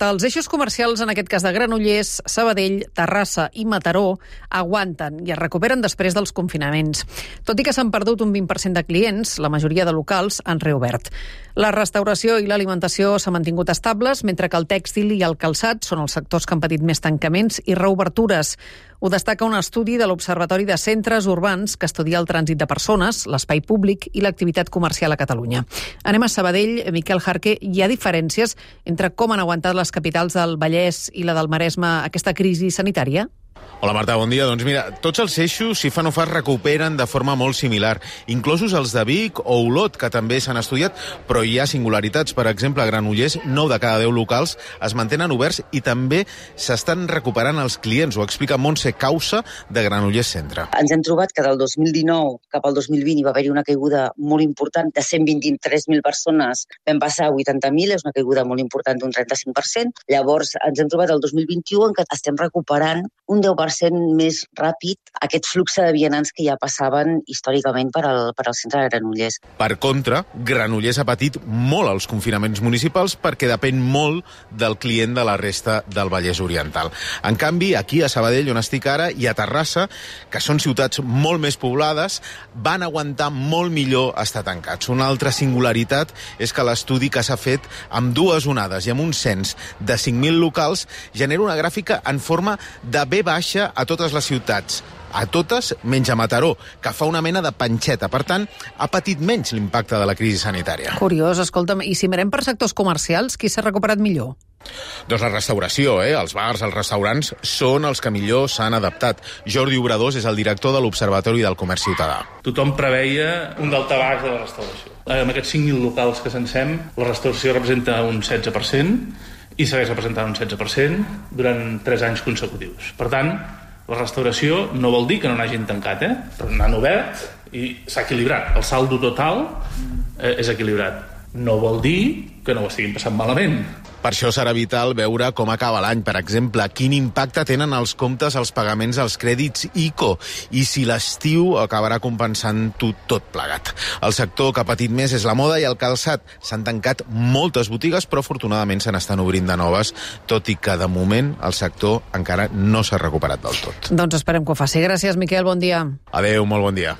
Els eixos comercials, en aquest cas de Granollers, Sabadell, Terrassa i Mataró, aguanten i es recuperen després dels confinaments. Tot i que s'han perdut un 20% de clients, la majoria de locals han reobert. La restauració i l'alimentació s'han mantingut estables, mentre que el tèxtil i el calçat són els sectors que han patit més tancaments i reobertures. Ho destaca un estudi de l'Observatori de Centres Urbans que estudia el trànsit de persones, l'espai públic i l'activitat comercial a Catalunya. Anem a Sabadell. Miquel Jarque, hi ha diferències entre com han aguantat les capitals del Vallès i la del Maresme aquesta crisi sanitària? Hola Marta, bon dia. Doncs mira, tots els eixos, si fa no fa, recuperen de forma molt similar, inclosos els de Vic o Olot, que també s'han estudiat, però hi ha singularitats. Per exemple, a Granollers, 9 de cada 10 locals es mantenen oberts i també s'estan recuperant els clients. Ho explica Montse Causa, de Granollers Centre. Ens hem trobat que del 2019 cap al 2020 hi va haver-hi una caiguda molt important de 123.000 persones. Vam passar a 80.000, és una caiguda molt important d'un 35%. Llavors ens hem trobat el 2021 en què estem recuperant un 10% més ràpid aquest flux de vianants que ja passaven històricament per al, per al centre de Granollers. Per contra, Granollers ha patit molt els confinaments municipals perquè depèn molt del client de la resta del Vallès Oriental. En canvi, aquí a Sabadell, on estic ara, i a Terrassa, que són ciutats molt més poblades, van aguantar molt millor estar tancats. Una altra singularitat és que l'estudi que s'ha fet amb dues onades i amb un cens de 5.000 locals genera una gràfica en forma de B baixa a totes les ciutats a totes menys a Mataró, que fa una mena de panxeta. Per tant, ha patit menys l'impacte de la crisi sanitària. Curiós, escolta'm, i si mirem per sectors comercials, qui s'ha recuperat millor? Doncs la restauració, eh? els bars, els restaurants, són els que millor s'han adaptat. Jordi Obradors és el director de l'Observatori del Comerç Ciutadà. Tothom preveia un daltabaix de la restauració. Amb aquests 5.000 locals que censem, la restauració representa un 16% i segueix representant un 16% durant 3 anys consecutius. Per tant, la restauració no vol dir que no n'hagin tancat, eh? però n'han obert i s'ha equilibrat. El saldo total eh, és equilibrat. No vol dir que no ho estiguin passant malament. Per això serà vital veure com acaba l'any, per exemple, quin impacte tenen els comptes, els pagaments, els crèdits ICO, i si l'estiu acabarà compensant tot, tot plegat. El sector que ha patit més és la moda i el calçat. S'han tancat moltes botigues, però afortunadament se n'estan obrint de noves, tot i que de moment el sector encara no s'ha recuperat del tot. Doncs esperem que ho faci. Gràcies, Miquel, bon dia. Adeu, molt bon dia.